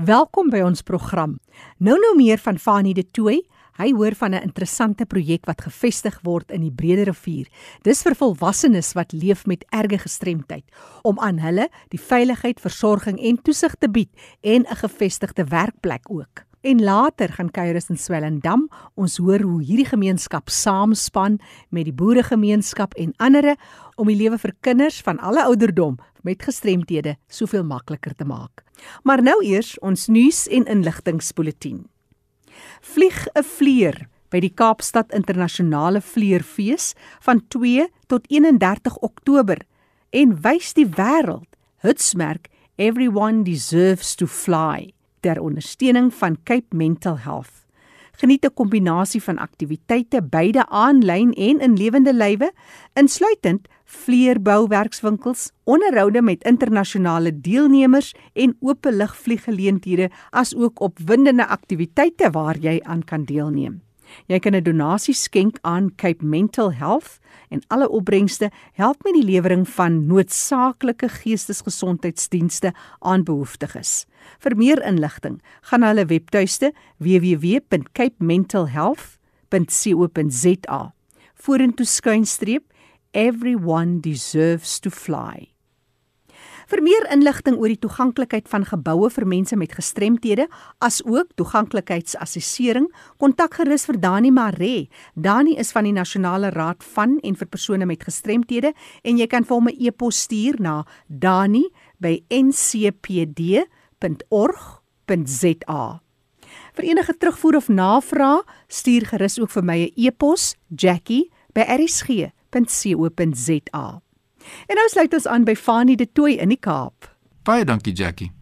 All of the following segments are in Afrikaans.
Welkom by ons program. Nou nou meer van Fanie de Tooi. Hy hoor van 'n interessante projek wat gevestig word in die Brede Rivier. Dis vir volwassenes wat leef met erge gestremdheid om aan hulle die veiligheid, versorging en toesig te bied en 'n gevestigde werkplek ook. En later gaan kuieris in Swellendam. Ons hoor hoe hierdie gemeenskap saamspan met die boeregemeenskap en ander om die lewe vir kinders van alle ouderdom met gestremthede soveel makliker te maak. Maar nou eers ons nuus en inligtingspoletin. Vlieg 'n vleer by die Kaapstad Internasionale Vleerfees van 2 tot 31 Oktober en wys die wêreld hitsmerk Everyone deserves to fly ter ondersteuning van Cape Mental Health. Geniet 'n kombinasie van aktiwiteite beide aanlyn en in lewende lywe, insluitend vleerbouwerkswinkels, onderhoude met internasionale deelnemers en openlig vlieggeleenthede as ook opwindende aktiwiteite waar jy aan kan deelneem. Jy kan 'n donasie skenk aan Cape Mental Health en alle opbrengste help met die lewering van noodsaaklike geestesgesondheidsdienste aan behoeftiges. Vir meer inligting, gaan na hulle webtuiste www.capementalhealth.co.za. Vorentoe skuinstreep everyone deserves to fly. Vir meer inligting oor die toeganklikheid van geboue vir mense met gestremthede, asook toeganklikheidsassessering, kontak gerus vir Dani Maree. Dani is van die Nasionale Raad van en vir persone met gestremthede en jy kan vir hom 'n e-pos stuur na dani@ncpd.org.za. Vir enige terugvoer of navraag, stuur gerus ook vir my 'n e-pos, jackie@rsg.co.za. En nou sluit ons aan by Fanie de Tooi in die Kaap. Baie dankie Jackie.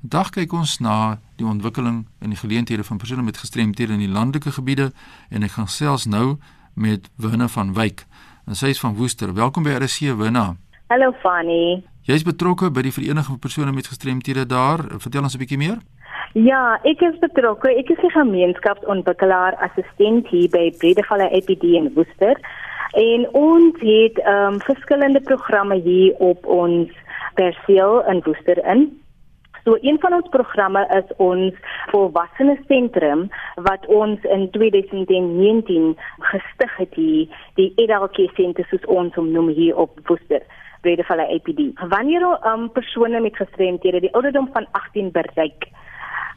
Vandag kyk ons na die ontwikkeling en die geleenthede van persone met gestremthede in die landelike gebiede en ek gaan selfs nou met Winna van Wyk. En sy is van Woester. Welkom by RC Winna. Hallo Fanie. Jy is betrokke by die vereniging van persone met gestremthede daar. Vertel ons 'n bietjie meer. Ja, ek is betrokke. Ek is die gemeenskapsontwikkelaar assistent hier by Bredevalle EPD in Woester. En ons het ehm um, verskillende programme hier op ons perseel in Woester in. So een van ons programme is ons volwassene sentrum wat ons in 2019 gestig het hier, die Edalke Sentrum soos ons hom noem hier op Woester. Bredevalle APD. Wanneer 'n um, persone met gestremthede die ouderdom van 18 bereik,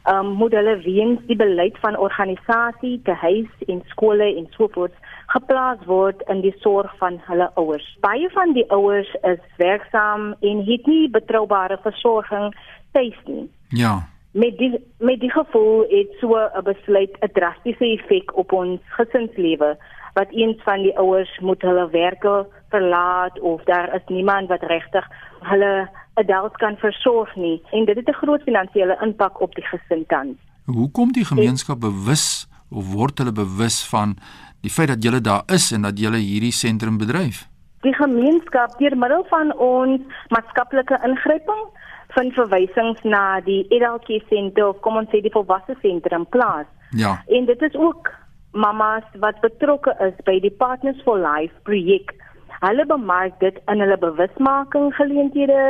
um, moet hulle weens die beleid van organisasie, te huis en skole en so voort geplaas word in die sorg van hulle ouers. Baie van die ouers is werksaam en het nie betroubare versorging tuis nie. Ja. Met die met die gevoel het so 'n besluit 'n drastiese effek op ons gesinslewe wat eens van die ouers moet hulle werke verlaat of daar is niemand wat regtig hulle adults kan versorg nie en dit het 'n groot finansiële impak op die gesin tans. Hoe kom die gemeenskap bewus of word hulle bewus van die feit dat julle daar is en dat julle hierdie sentrum bedryf? Die gemeenskap deur middel van ons maatskaplike ingryping van verwysings na die Edalke sentrum of kom ons sê die volwasse sentrum plaas. Ja. En dit is ook mamas wat betrokke is by die Partners for Life projek. Hulle bemark dit in hulle bewusmaking geleenthede,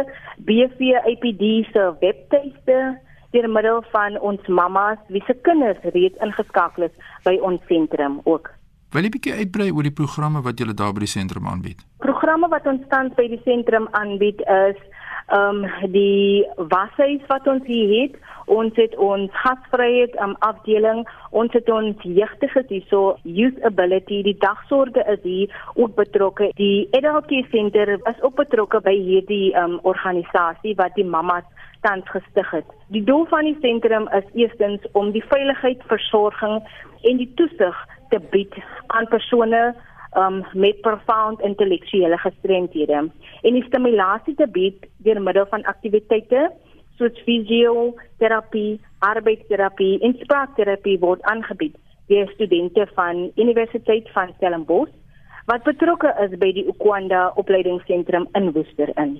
BV APD se webtuiste deur middel van ons mamas wie se kinders reeds ingeskakel is by ons sentrum ook. Wil jy bietjie uitbrei oor die programme wat julle daar by die sentrum aanbied? Programme wat ons tans by die sentrum aanbied is ehm um, die washuis wat ons hier het. Ons het ons gasvryheid um, afdeling, ons het ons jeugdiges hierso, youth ability, die dagsorge is hier ook betrokke. Die adult care center is ook betrokke by hierdie ehm um, organisasie wat die mammas tans gestig het. Die doel van die sentrum is eerstens om die veiligheid, versorging en die toesig te bied aan persone um, met profound intellektuele gestremthede en die stimulasie te bied deur middel van aktiwiteite soos fisioterapie, arbeidsterapie en spraakterapie word aangebied deur studente van Universiteit van Stellenbosch wat betrokke is by die Ukwanda opleidingsentrum in Woester in.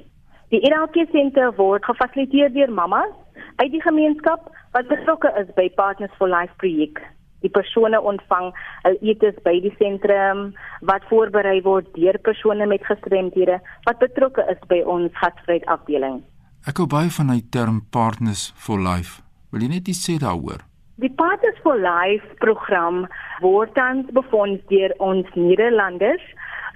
Die Irake senter word gefasiliteer deur mamas uit die gemeenskap wat betrokke is by Partners for Life projek die persone ontvang hul etes by die sentrum wat voorberei word deur persone met gestremthede wat betrokke is by ons gasvryheid afdeling. Ek hou baie van die term partners for life. Wil jy net iets sê daaroor? Die Partners for Life program word tans befonds deur ons Nederlanders.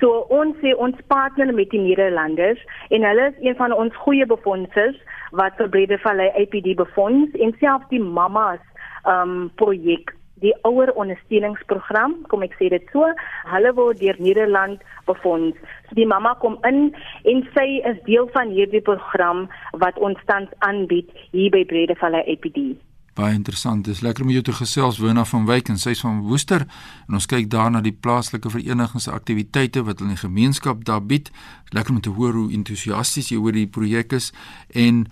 So ons sê ons partner met die Nederlanders en hulle is een van ons goeie befondsers wat vir Bredevallei APD befonds en selfs die mamas um projek die ouer ondersteuningsprogram kom ek sê dit so hulle word deur Nederland befonds so die mamma kom in en sy is deel van hierdie program wat ons tans aanbied hier by Bredevallei APD Baie interessant. Dis lekker om jou te gesels Wona van Wyk en sy's van Woester en ons kyk daar na die plaaslike verenigings se aktiwiteite wat hulle in die gemeenskap daar bied. Lekker om te hoor hoe entoesiasties jy oor die projek is en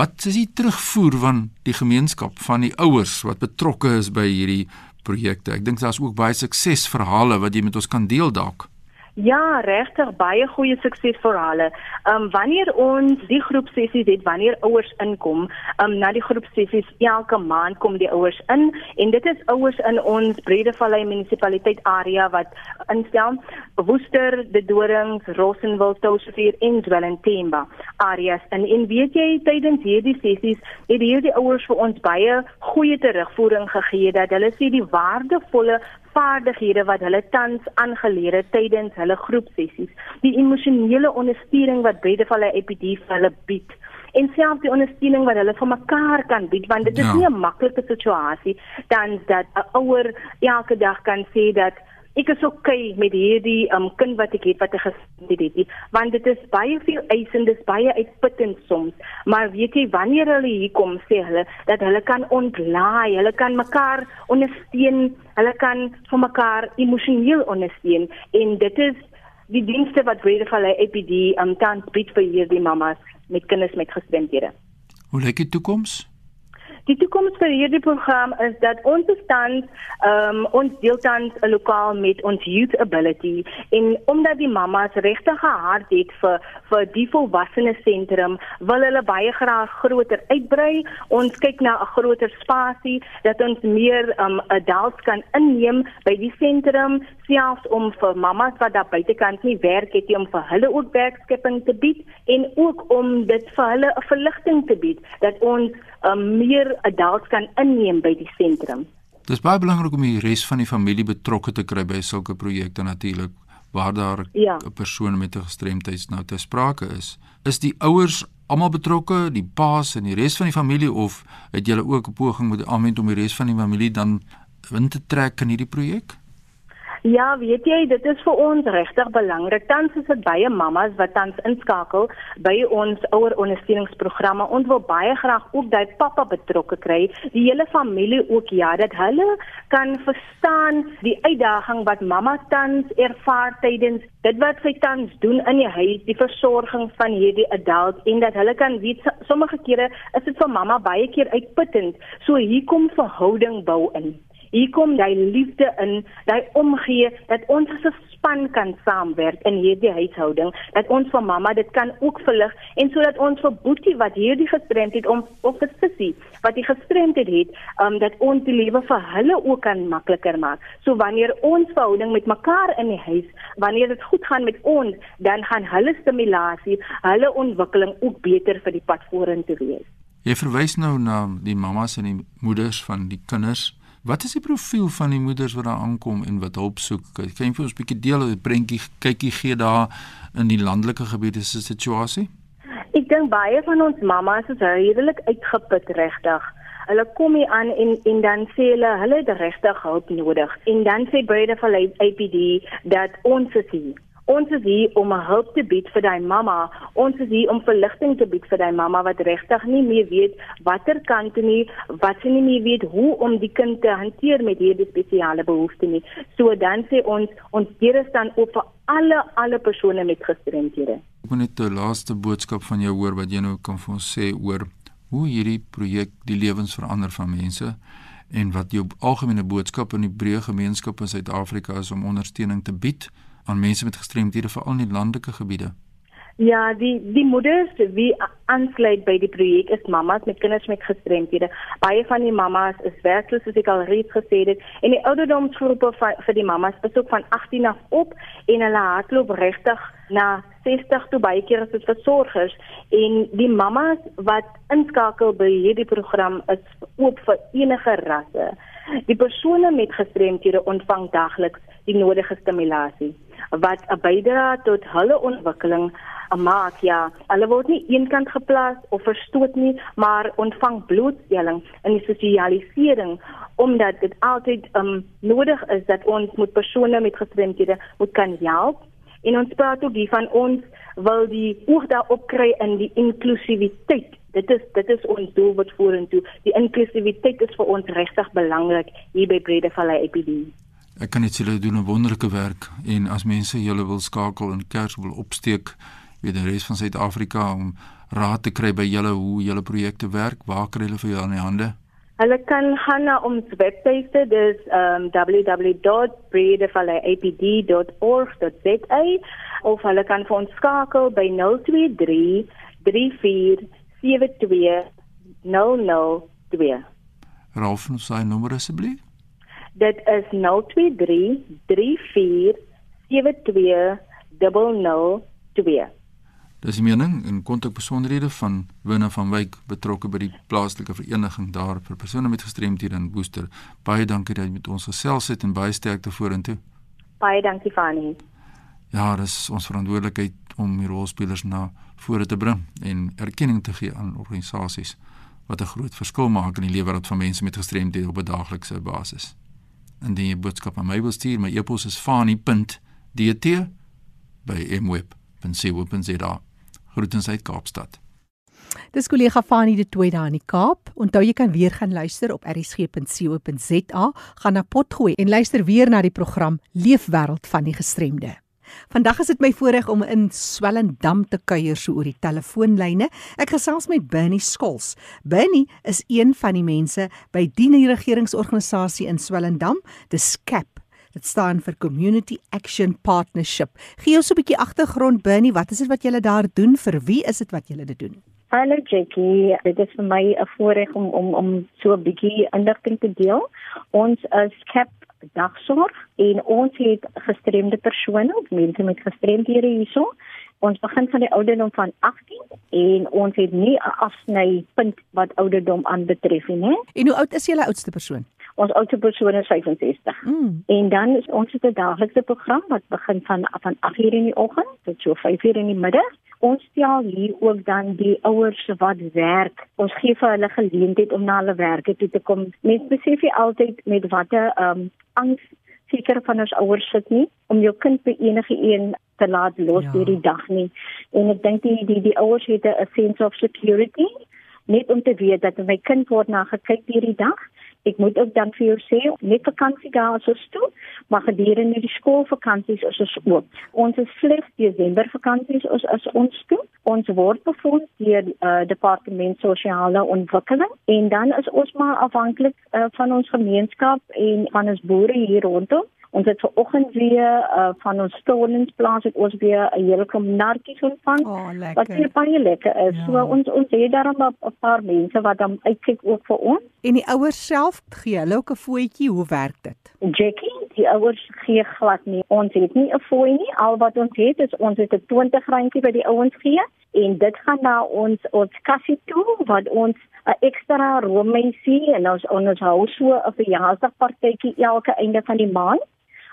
wat is die terugvoer van die gemeenskap van die ouers wat betrokke is by hierdie projekte. Ek dink daar's ook baie suksesverhale wat jy met ons kan deel dalk. Ja, regtig baie goeie suksesverhale. Ehm um, wanneer ons die groepsessies het, wanneer ouers inkom, ehm um, na die groepsessies elke maand kom die ouers in en dit is ouers in ons Bredevallei munisipaliteit area wat instel Woester, De Dorings, Rossenwil, Touwsrivier en Dwellinthemba areas. En en weet jy tydens hierdie sessies het hierdie ouers vir ons baie goeie terugvoering gegee dat hulle sê die waardevolle vaardighede wat hulle tans aangeleer het tydens hulle groepsessies, die emosionele ondersteuning wat Bredevalle Epidie vir hulle bied en selfs die ondersteuning wat hulle vir mekaar kan bied want dit is ja. nie 'n maklike situasie dan dat 'n ouer elke dag kan sê dat ek is okay met hierdie um, kind wat ek het wat ek gesien het want dit is baie veel eisend dis baie uitputtend soms. Maar weet jy wanneer hulle hier kom sê hulle dat hulle kan ontlaai hulle kan mekaar ondersteun hulle kan vir mekaar emosioneel ondersteun. En dit is die dienste wat Bredevalle EPD am um, tans bied vir hierdie mamas met kinders met gestremdhede. Hoe lyk die toekoms Die toekoms vir hierdie program is dat ons ehm um, ons deel tans 'n lokaal met ons youth ability en omdat die mamas regtig gehard het vir vir die volwassene sentrum wil hulle baie graag groter uitbrei. Ons kyk na 'n groter spasie dat ons meer ehm um, adults kan inneem by die sentrum selfs om vir mamas wat daar buitekant nie werk het nie om vir hulle ook werkskepping te bied en ook om dit vir hulle 'n verligting te bied dat ons um, meer adults kan inneem by die sentrum. Dis baie belangrik om die res van die familie betrokke te kry by sulke projekte natuurlik waar daar 'n ja. persoon met 'n gestremdheid nou te sprake is. Is die ouers almal betrokke, die paas en die res van die familie of het julle ook 'n poging moet aanwend om die res van die familie dan in te trek in hierdie projek? Ja, weet jy, dit is vir ons regtig belangrik. Tans is dit baie mammas wat tans inskakel by ons ouer ondersteuningsprogramme. Ons wil baie graag ook daai pappa betrokke kry, die hele familie ook ja, dat hulle kan verstaan die uitdaging wat mamma tans ervaar tydens dit wat sy tans doen in die huis, die versorging van hierdie adult en dat hulle kan weet sommige kere is dit vir mamma baie keer uitputtend. So hier kom verhouding bou in. Hier kom jy liefde in, jy omgee dat ons as 'n span kan saamwerk in hierdie huishouding, dat ons vir mamma dit kan ook verlig en sodat ons vir Boetie wat hierdie gestremdheid om of vir Sissie wat die gestremdheid het, um dat ons die lewe vir hulle ook kan makliker maak. So wanneer ons verhouding met mekaar in die huis, wanneer dit goed gaan met ons, dan gaan hulle stimulasie, hulle ontwikkeling ook beter vir die pad vorentoe wees. Jy verwys nou na die mammas en die moeders van die kinders Wat is die profiel van die moeders wat daar aankom en wat hulp soek? Kan jy vir ons 'n bietjie deel 'n prentjie kykie gee daar in die landelike gebiede se situasie? Ek dink baie van ons mammas is redelik uitgeput regtig. Hulle kom hier aan en en dan sê hulle hulle het regtig hulp nodig. En dan sê Brede van APD dat ons is hier. Ons is hier om 'n hulp te bied vir daai mamma. Ons is hier om verligting te bied vir daai mamma wat regtig nie meer weet watter kant toe nie, wat sy nie meer weet hoe om die kind te hanteer met hierdie spesiale behoeftes nie. So dan sê ons ons is dan op vir alle alle persone met gestremdhede. Ek wil net 'n laaste boodskap van jou hoor wat jy nou kan vir ons sê oor hoe hierdie projek die lewens verander van mense en wat jou algemene boodskap in die breë gemeenskap in Suid-Afrika is om ondersteuning te bied aan mense met gestremdhede veral in die landelike gebiede? Ja, die die moeders wie aansluit by die projek is mamas met kinders met gestremthede. Baie van die mamas is werkloos soos ek al reeds gesê het en die ouderdomsgroepe vir die mamas is ook van 18 af op en hulle hardloop regtig na 60 toe baie keer as dit versorgers en die mamas wat inskakel by hierdie program is oop vir enige rasse. Die persone met gestremthede ontvang dagliks die nodige stimulasie wat 'n bydrae tot hulle ontwikkeling maak. Ja hulle word nie eenkant geplaas of verstoot nie maar ontvang blootstelling in die sosialisering omdat dit altyd um, nodig is dat ons met persone met gestremdhede moet kan help. En ons praat ook hiervan ons wil die oog daarop kry in die inklusiwiteit. Dit is dit is ons doel wat vorentoe. Die inklusiwiteit is vir ons regtig belangrik hier by Brede Valley EPD Ek kan net sê hulle doen 'n wonderlike werk en as mense julle wil skakel en kers wil opsteek weet die res van Suid-Afrika om raad te kry by julle hoe julle projekte werk, waar kry hulle vir julle in die hande? Hulle kan gaan na ons webwerf, dis um www.breedevalleyapd.org.za of hulle kan vir ons skakel by 023 34 72 002. Ralf, sy nommer asseblief. Dit is 023 34 72 002. Dis die mening en kontak besonderhede van Winne van Wyk betrokke by die plaaslike vereniging daar vir persone met gestremthede in Woester. Baie dankie dat jy met ons gesels het en baie sterkte vorentoe. Baie dankie Fanny. Ja, dis ons verantwoordelikheid om die rolspelers na vore te bring en erkenning te gee aan organisasies wat 'n groot verskil maak in die lewe van mense met gestremthede op 'n daaglikse basis. Indien jy boodskap aan my wil stuur, my e-pos is fani.dt by mweb.co.za. Groetens uit Kaapstad. Dis kollega Fanie de Tooi daar in die Kaap. Onthou jy kan weer gaan luister op rsg.co.za, gaan na Potgooi en luister weer na die program Leefwêreld van die gestremde. Vandag is dit my voorreg om in Swellendam te kuier so oor die telefoonlyne. Ek gesels met Bernie Skols. Bernie is een van die mense by die regeringsorganisasie in Swellendam, dis CAP. Dit staan vir Community Action Partnership. Gee ons 'n bietjie agtergrond Bernie, wat is dit wat julle daar doen? Vir wie is dit wat julle dit doen? Hallo Jackie, dit is vir my 'n voorreg om om om so 'n bietjie inligting te deel. Ons is CAP dagsorg en ons het gestremde persone, mense met gestremdhede hierso. Ons begin van die ouderdom van 18 en ons het nie 'n afsnypunt wat ouderdom aanbetref nie. En hoe oud is julle oudste persoon? ons oudste persoon is 65. Mm. En dan is ons het 'n daaglikse program wat begin van van 8:00 in die oggend tot so 5:00 in die middag. Ons stel hier ook dan die ouers wat werk. Ons gee vir hulle geleentheid om na hulle werke toe te kom. Mens besef jy altyd met watter ehm um, angs seker van ons ouers sit nie om jou kind by enige een te laat los ja. deur die dag nie. En ek dink die die die ouers het 'n sense of security net om te weet dat my kind word na gekyk hierdie dag Ek moet ook dan vir jou sê, net vakansie daar is ons toe, maar gedurende die skoolvakansies is ons oop. Ons is slegs Desember vakansies is as ons toe. Ons word befonds deur die uh, departement sosiale ontwikkeling en dan is ons maar afhanklik uh, van ons gemeenskap en van ons boere hier rondom. Ons het ver oggend weer uh, van ons stolensplaas het ons weer 'n hele klomp nartjies ontvang. Oh, wat baie lekker is. Ja. So ons ons het daar 'n paar mense wat dan uitkyk ook vir ons. En die ouers self gee hulle ook 'n voetjie, hoe werk dit? Jackie, die ouers gee glad nie. Ons het nie 'n fooi nie. Al wat ons het is ons het 'n 20 randjie by die ouens gee en dit gaan na ons ons kassie toe wat ons 'n ekstra roommensie en ons ons hou so 'n verjaarsdagpartytjie elke einde van die maand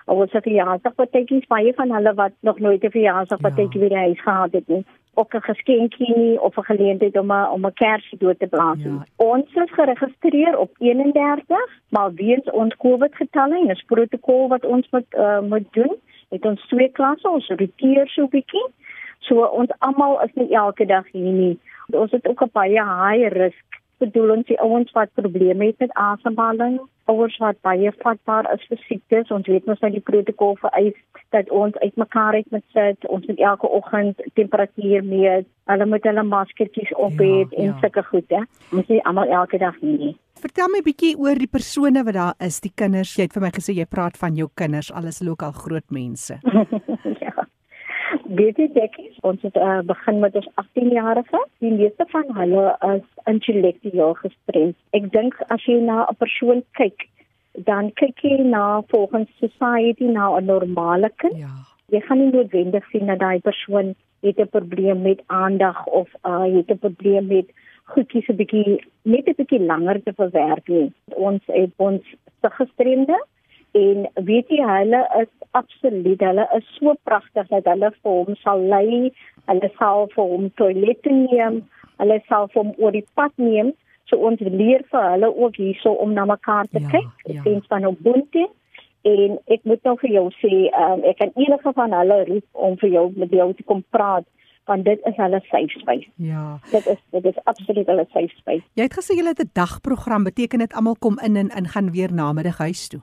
ons het verjaarsdagpartytjies baie van hulle wat nog nooit 'n verjaarsdagpartytjie ja. by die huis gehad het nie ook 'n geskenkie nie of 'n geleentheid om 'n om 'n kersie dood te blaas nie. Ja. Ons is geregistreer op 31, maar weens ons COVID getalle en ons protokol wat ons moet uh, moet doen, het ons twee klasse, ons roteer so 'n bietjie. So ons almal is nie elke dag hier nie. Ons het ook 'n baie high risk bedoel ons die ouens wat probleme het met asemhaling, ouers wat baie vatbaar is vir siektes. Ons weet mos dat die protokol vereis dat ons uitmekaar uit moet sit, ons moet elke oggend temperatuur meet, hulle moet hulle maskertjies op ja, het ja, en ja. sulke goed, hè. Ons sê almal elke dag nie. Vertel my bietjie oor die persone wat daar is, die kinders. Jy het vir my gesê jy praat van jou kinders, alles lokal groot mense. ja. Weet jy Jackie, ons het uh, begin met ons 18-jarige. Die meeste van hulle is intellektueel gestremd. Ek dink as jy na 'n persoon kyk, dan kyk jy na volgens society na 'n normale kind. Ja. Jy gaan nie noodwendig sien dat daai persoon het 'n probleem met aandag of uh het 'n probleem met goedjies 'n bietjie net 'n bietjie langer te verwerk nie. Ons het ons gestremde en weet jy hulle is absoluut hulle is so pragtig dat hulle vir hom sal lei, hulle sal vir hom toilet neem, hulle sal vir hom oor die pad neem. So ons leer vir hulle ook hierso om na mekaar te Ja, kyk, ja. sens van Ubuntu. En ek moet nou vir jou sê, um, ek kan enige van hulle roep om vir jou met jou te kom praat, want dit is hulle safe space. Ja. Dit is dit is absoluut hulle safe space. Jy het gesê jy het 'n dagprogram, beteken dit almal kom in en in gaan weer namiddag huis toe.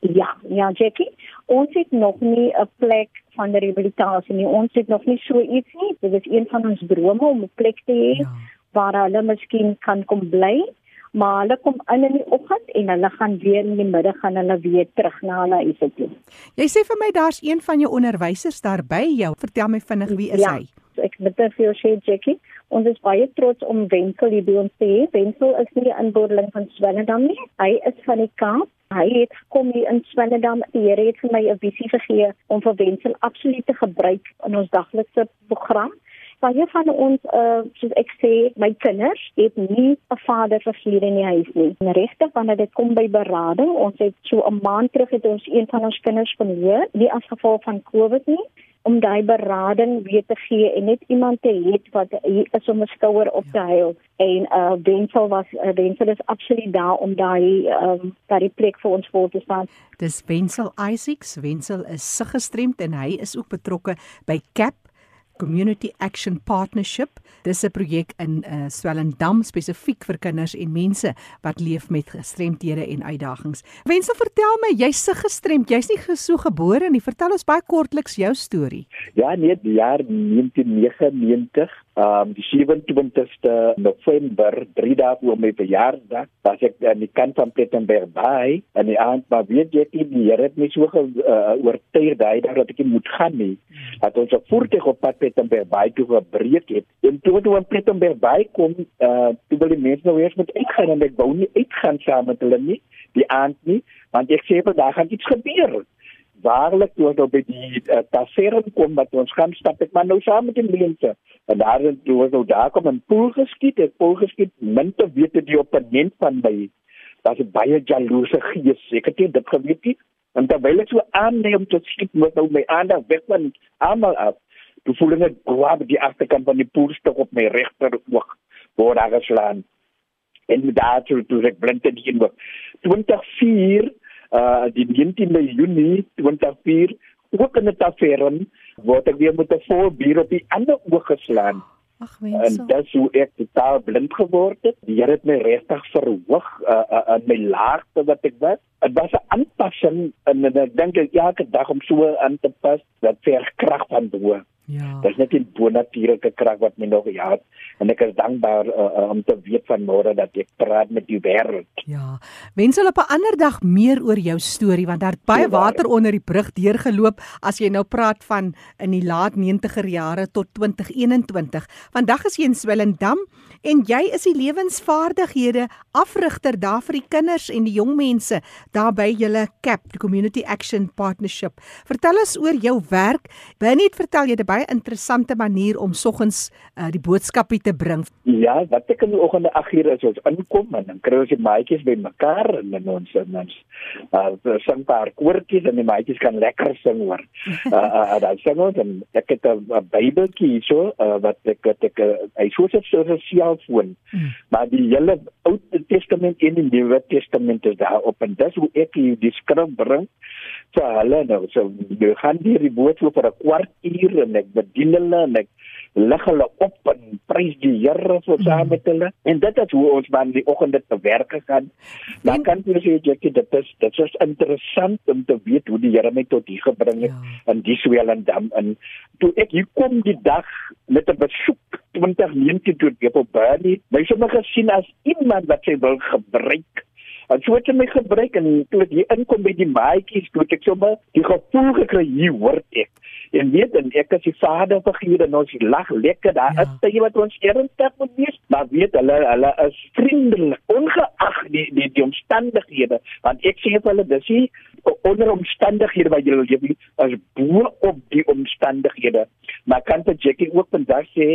Ja, ja Jackie, ons het nog nie 'n plek van rehabilitasie nie. Ons het nog nie so iets nie. Dit is een van ons drome om 'n plek te hê Ja. waar hulle miskien kan kom bly. Maar hulle kom in in die oggend en hulle gaan weer in die middag gaan hulle weer terug na hulle huise toe. Jy sê vir my daar's een van jou onderwysers daar by jou. Vertel my vinnig wie is Ja. hy? Ek moet net vir jou sê Jackie, ons is baie trots om Wenzel hier by ons te hê. Wenzel is nie 'n inboorling van Swellendam nie. Hy is van die Kaap. Hy het gekom hier in Swellendam. Die Here het vir my 'n visie gegee om vir Wenzel absoluut te gebruik in ons daglikse program. Baie van ons uh soos ek sê, my kinders het nie 'n vaderfiguur in die huis nie. En regtig wanneer dit kom by berading, ons het so 'n maand terug het ons een van ons kinders verloor, nie as gevolg van COVID nie om daai berading weer te gee en net iemand te hê wat hier is om 'n skouer op te huil. En uh Wenzel was uh, Wenzel is absoluut daar om daai um daai plek vir ons voor te staan. Dis Wenzel Isaacs. Wenzel is siggestremd en hy is ook betrokke by CAP Community Action Partnership. Dis 'n projek in uh, Swellendam spesifiek vir kinders en mense wat leef met gestremthede en uitdagings. Wenzel, vertel my, jy's siggestremd. Jy's nie so gebore nie. Vertel ons baie kortliks jou storie. Ja, nee, die jaar 1999, ehm um, die 27ste November, 3 dae voor my verjaarsdag, was ek aan die kant van Plettenberg by en die aand maar weet jy die Here het my so ge, uh, oortuig daai dag dat ek moet gaan nie. Dat ons 'n voertuig op pad Plettenberg by toe gebreek het. En toe toe in Plettenberg by kom, uh, toe wil die mense nou eers met uitgaan en ek wou nie uitgaan saam met hulle nie, die aand nie, want ek sê daar gaan iets gebeur waarlik toe ons op by die uh, tavern kom wat ons gaan stap ek maar nou saam met die mense. En daar het toe ons nou daar kom 'n pool geskiet het pool geskiet min te weet het die opponent van my 'n baie jaloese gees. Ek het dit geweet nie. En terwyl ek so aanlei om te skiet moet nou my aandag weg van almal af. Toe voel ek grab die agterkant van die poolstuk op my regter oog word daar geslaan. En daar toe toe ek blind in die oog. 24 uh die 19de Junie 2004 ook in 'n tavern word ek weer met 'n vol bier op die ander oog geslaan. Ag en Wenzel. dit sou ek totaal blind geword het. Die Here het my regtig verhoog uh, uh, in my laagte wat ek was. Dit was 'n aanpassing en, en ek dink ek elke dag om so aan te pas dat ver krag van bo Ja. Dit is net 'n bonatuurlike krag wat my nog gehad en ek is dankbaar uh, om te weet van môre dat ek praat met die wêreld. Ja. Wensel op 'n ander dag meer oor jou storie want daar het baie So water onder die brug deurgeloop as jy nou praat van in die laat 90er jare tot 2021. Vandag is jy in Swellendam en jy is die lewensvaardighede afrigter daar vir die kinders en die jong mense daar by julle CAP, die Community Action Partnership. Vertel ons oor jou werk. Binne het vertel jy baie interessante manier om soggens uh, die boodskapie te bring. Ja, wat ek in die oggende 8 uur as ons inkom en dan kry ons die maatjies by mekaar en dan ons en ons uh, sing 'n paar koortjies en die maatjies kan lekker sing hoor. Uh, uh, dan sing ons en ek het 'n 'n Bybeltjie hierso uh, wat ek wat ek uh, hy soos op so 'n selfoon. Mm. Maar die hele Ou Testament en die Nuwe Testament is daar op en dis hoe ek hier die skrif bring vir hulle nou. So jy gaan hier die so vir 'n kwart uur en ek bedien hulle en ek lig hulle op en prys die Here so saam met hulle. En dit is hoe ons van die oggende te werk gaan. Dan kan jy sê jy dit is dit is interessant om te weet hoe die Here my tot hier gebring het Ja. in die Swellendam en toe ek hier kom die dag met 'n besoek 2019 toe ek op Bali, my sommer gesien as iemand wat sy wil gebruik En so het hy my gebruik en toe ek hier inkom by die maatjies, toe ek sommer die gevoel gekry hier hoort ek. En weet en ek as die vader figuur en ons lag lekker daar ja. is jy wat ons ernstig moet wees, maar weet hulle hulle is vriendelik ongeag die die die omstandighede want ek sê vir hulle dis nie onder omstandighede wat jy leef as bo op die omstandighede maar kan vir Jackie ook vandag sê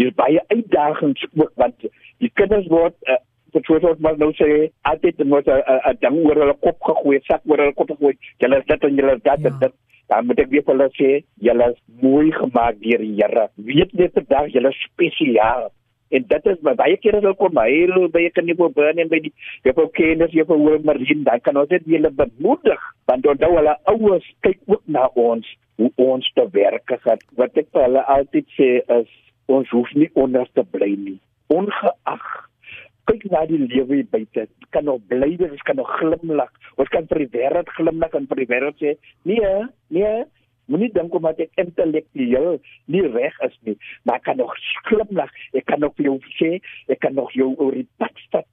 hier baie uitdagings ook want die kinders word uh, dit word ook maar nou sê altyd moet 'n ding oor hulle kop gegooi sak oor hulle kop gegooi julle is dit en julle is dat ja. dit. Dan moet ek weer vir hulle sê julle is mooi gemaak deur die Here. Weet net vandag julle spesiaal. En dit is baie kere sal kom hy by ek nie voor burn en by die jy wil kennis jy wil hoor maar hier dan kan ons dit julle bemoedig want onthou hulle ouers kyk ook na ons hoe ons te werk het wat ek vir hulle altyd sê is ons hoef nie onder te bly nie ongeag kyk na die lewe buite. Kan nog bly wees kan nog glimlag. Ons kan vir die wêreld glimlag en vir die wêreld sê nee nee Moenie dink omdat ek intellektueel nie reg is nie, maar ek kan nog glimlag. Ek kan nog vir jou sê, ek kan nog jou oor die pad stap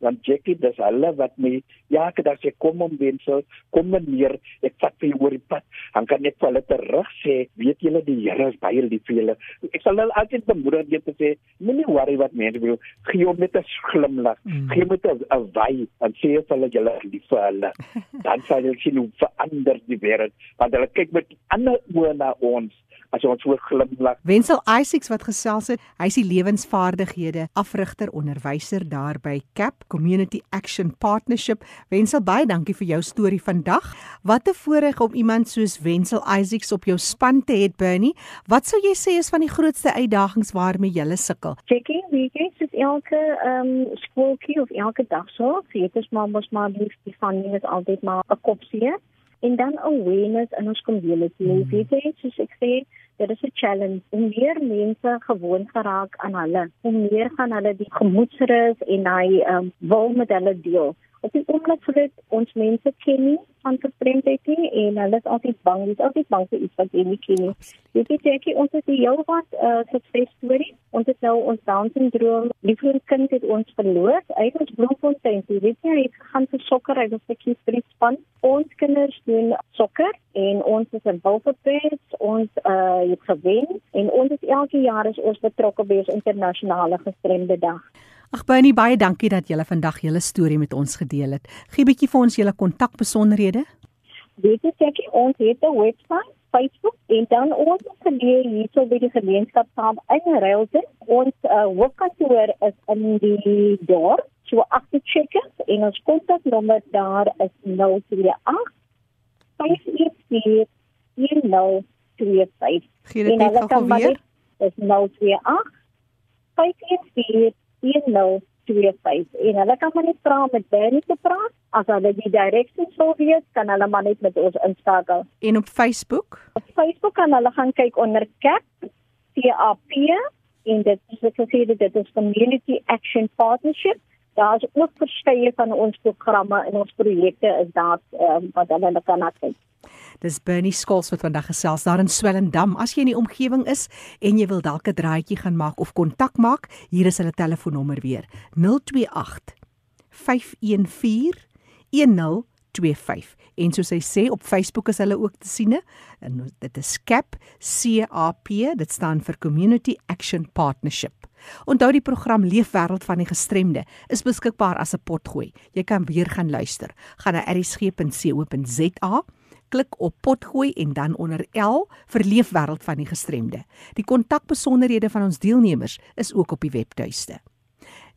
want Jackie dis hulle wat my ja ek dink sy kom om wensel kom meneer ek vat vir oor die pad. Dan kan ek vir hulle terug sê weet julle die Here is baie lief vir julle. Ek sal hulle altyd bemoedig net te sê moenie worry wat mense wil gee hom net 'n glimlag. Mm. gee met 'n wy en sê vir hulle julle is lief vir hulle. Dan sal jy sien hoe verander die wêreld. Want hulle kyk met ander oë na ons as ons so glimlag. Wensel Isaacs wat gesels het, hy's die lewensvaardighede afrigter onderwyser daar by CAP Community Action Partnership. Wensel baie dankie vir jou storie vandag. Wat 'n voorreg om iemand soos Wensel Isaacs op jou span te hê, Bernie. Wat sou jy sê is van die grootste uitdagings waarmee jy sukkel? Checking weekends is elke ehm um, skooltjie of elke dag so. Dit is maar mos maar lief die van nie is altyd maar 'n kopsie en dan awareness in ons community. Mm. Weet jy, soos ek sê, dit is 'n challenge. Hoe meer mense gewoon geraak aan hulle, hoe meer gaan hulle die gemoedsrus en hy um, wil met hulle deel. Op die oomblik vir dit ons mense ken nie van vervreemdheid nie en hulle is altyd bang, hulle is altyd bang vir iets wat hulle nie ken nie. Jy weet jy, ons het hier wat 'n uh, suksesstorie. Ons het nou ons Down syndroom, liefde kind het ons verloor. Hy het Bloemfontein, jy weet jy, het gegaan vir sokker, hy was vir die span. Ons kinders doen sokker en ons is in Bulford ons uh, het gewen en ons is elke jaar is ons betrokke by ons internasionale gestremde dag. Ag Bernie, baie dankie dat jy vandag julle storie met ons gedeel het. Gee bietjie vir ons julle kontakbesonderhede. Weet jy ek ons het 'n webwerf, Facebook en dan ons geleer hierso by die gemeenskap saam in Railton. Ons uh, hoofkantoor is in die dorp, so agter Checkers en ons kontaknommer daar is 028 514 1025. Gee dit net gou weer. Is 028 514 1025 en hulle kan maar net vra met Bernie te praat. As hulle die direksies wil weet, kan hulle maar net met ons inskakel. En op Facebook? Op Facebook kan hulle gaan kyk onder CAP CAP en dit is ek sê dit is Community Action Partnership. Daar is ook verskeie van ons programme en ons projekte is daar um, wat hulle kan kyk. Dis Bernie Skols wat vandag gesels daar in Swellendam. As jy in die omgewing is en jy wil dalk 'n draaitjie gaan maak of kontak maak, hier is hulle telefoonnommer weer. 028 514 1025. En soos hy sê op Facebook is hulle ook te sien. En dit is CAP CAP, dit staan vir Community Action Partnership. Onthou die program Leefwêreld van die Gestremde is beskikbaar as 'n potgooi. Jy kan weer gaan luister. Gaan na erisg.co.za klik op potgooi en dan onder L vir leefwêreld van die gestremde. Die kontakbesonderhede van ons deelnemers is ook op die webtuiste.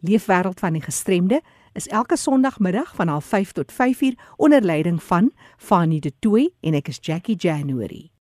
Leefwêreld van die gestremde is elke Sondagmiddag van 05:30 tot 5:00 onder leiding van Fanny De Tooy en ek is Jackie January.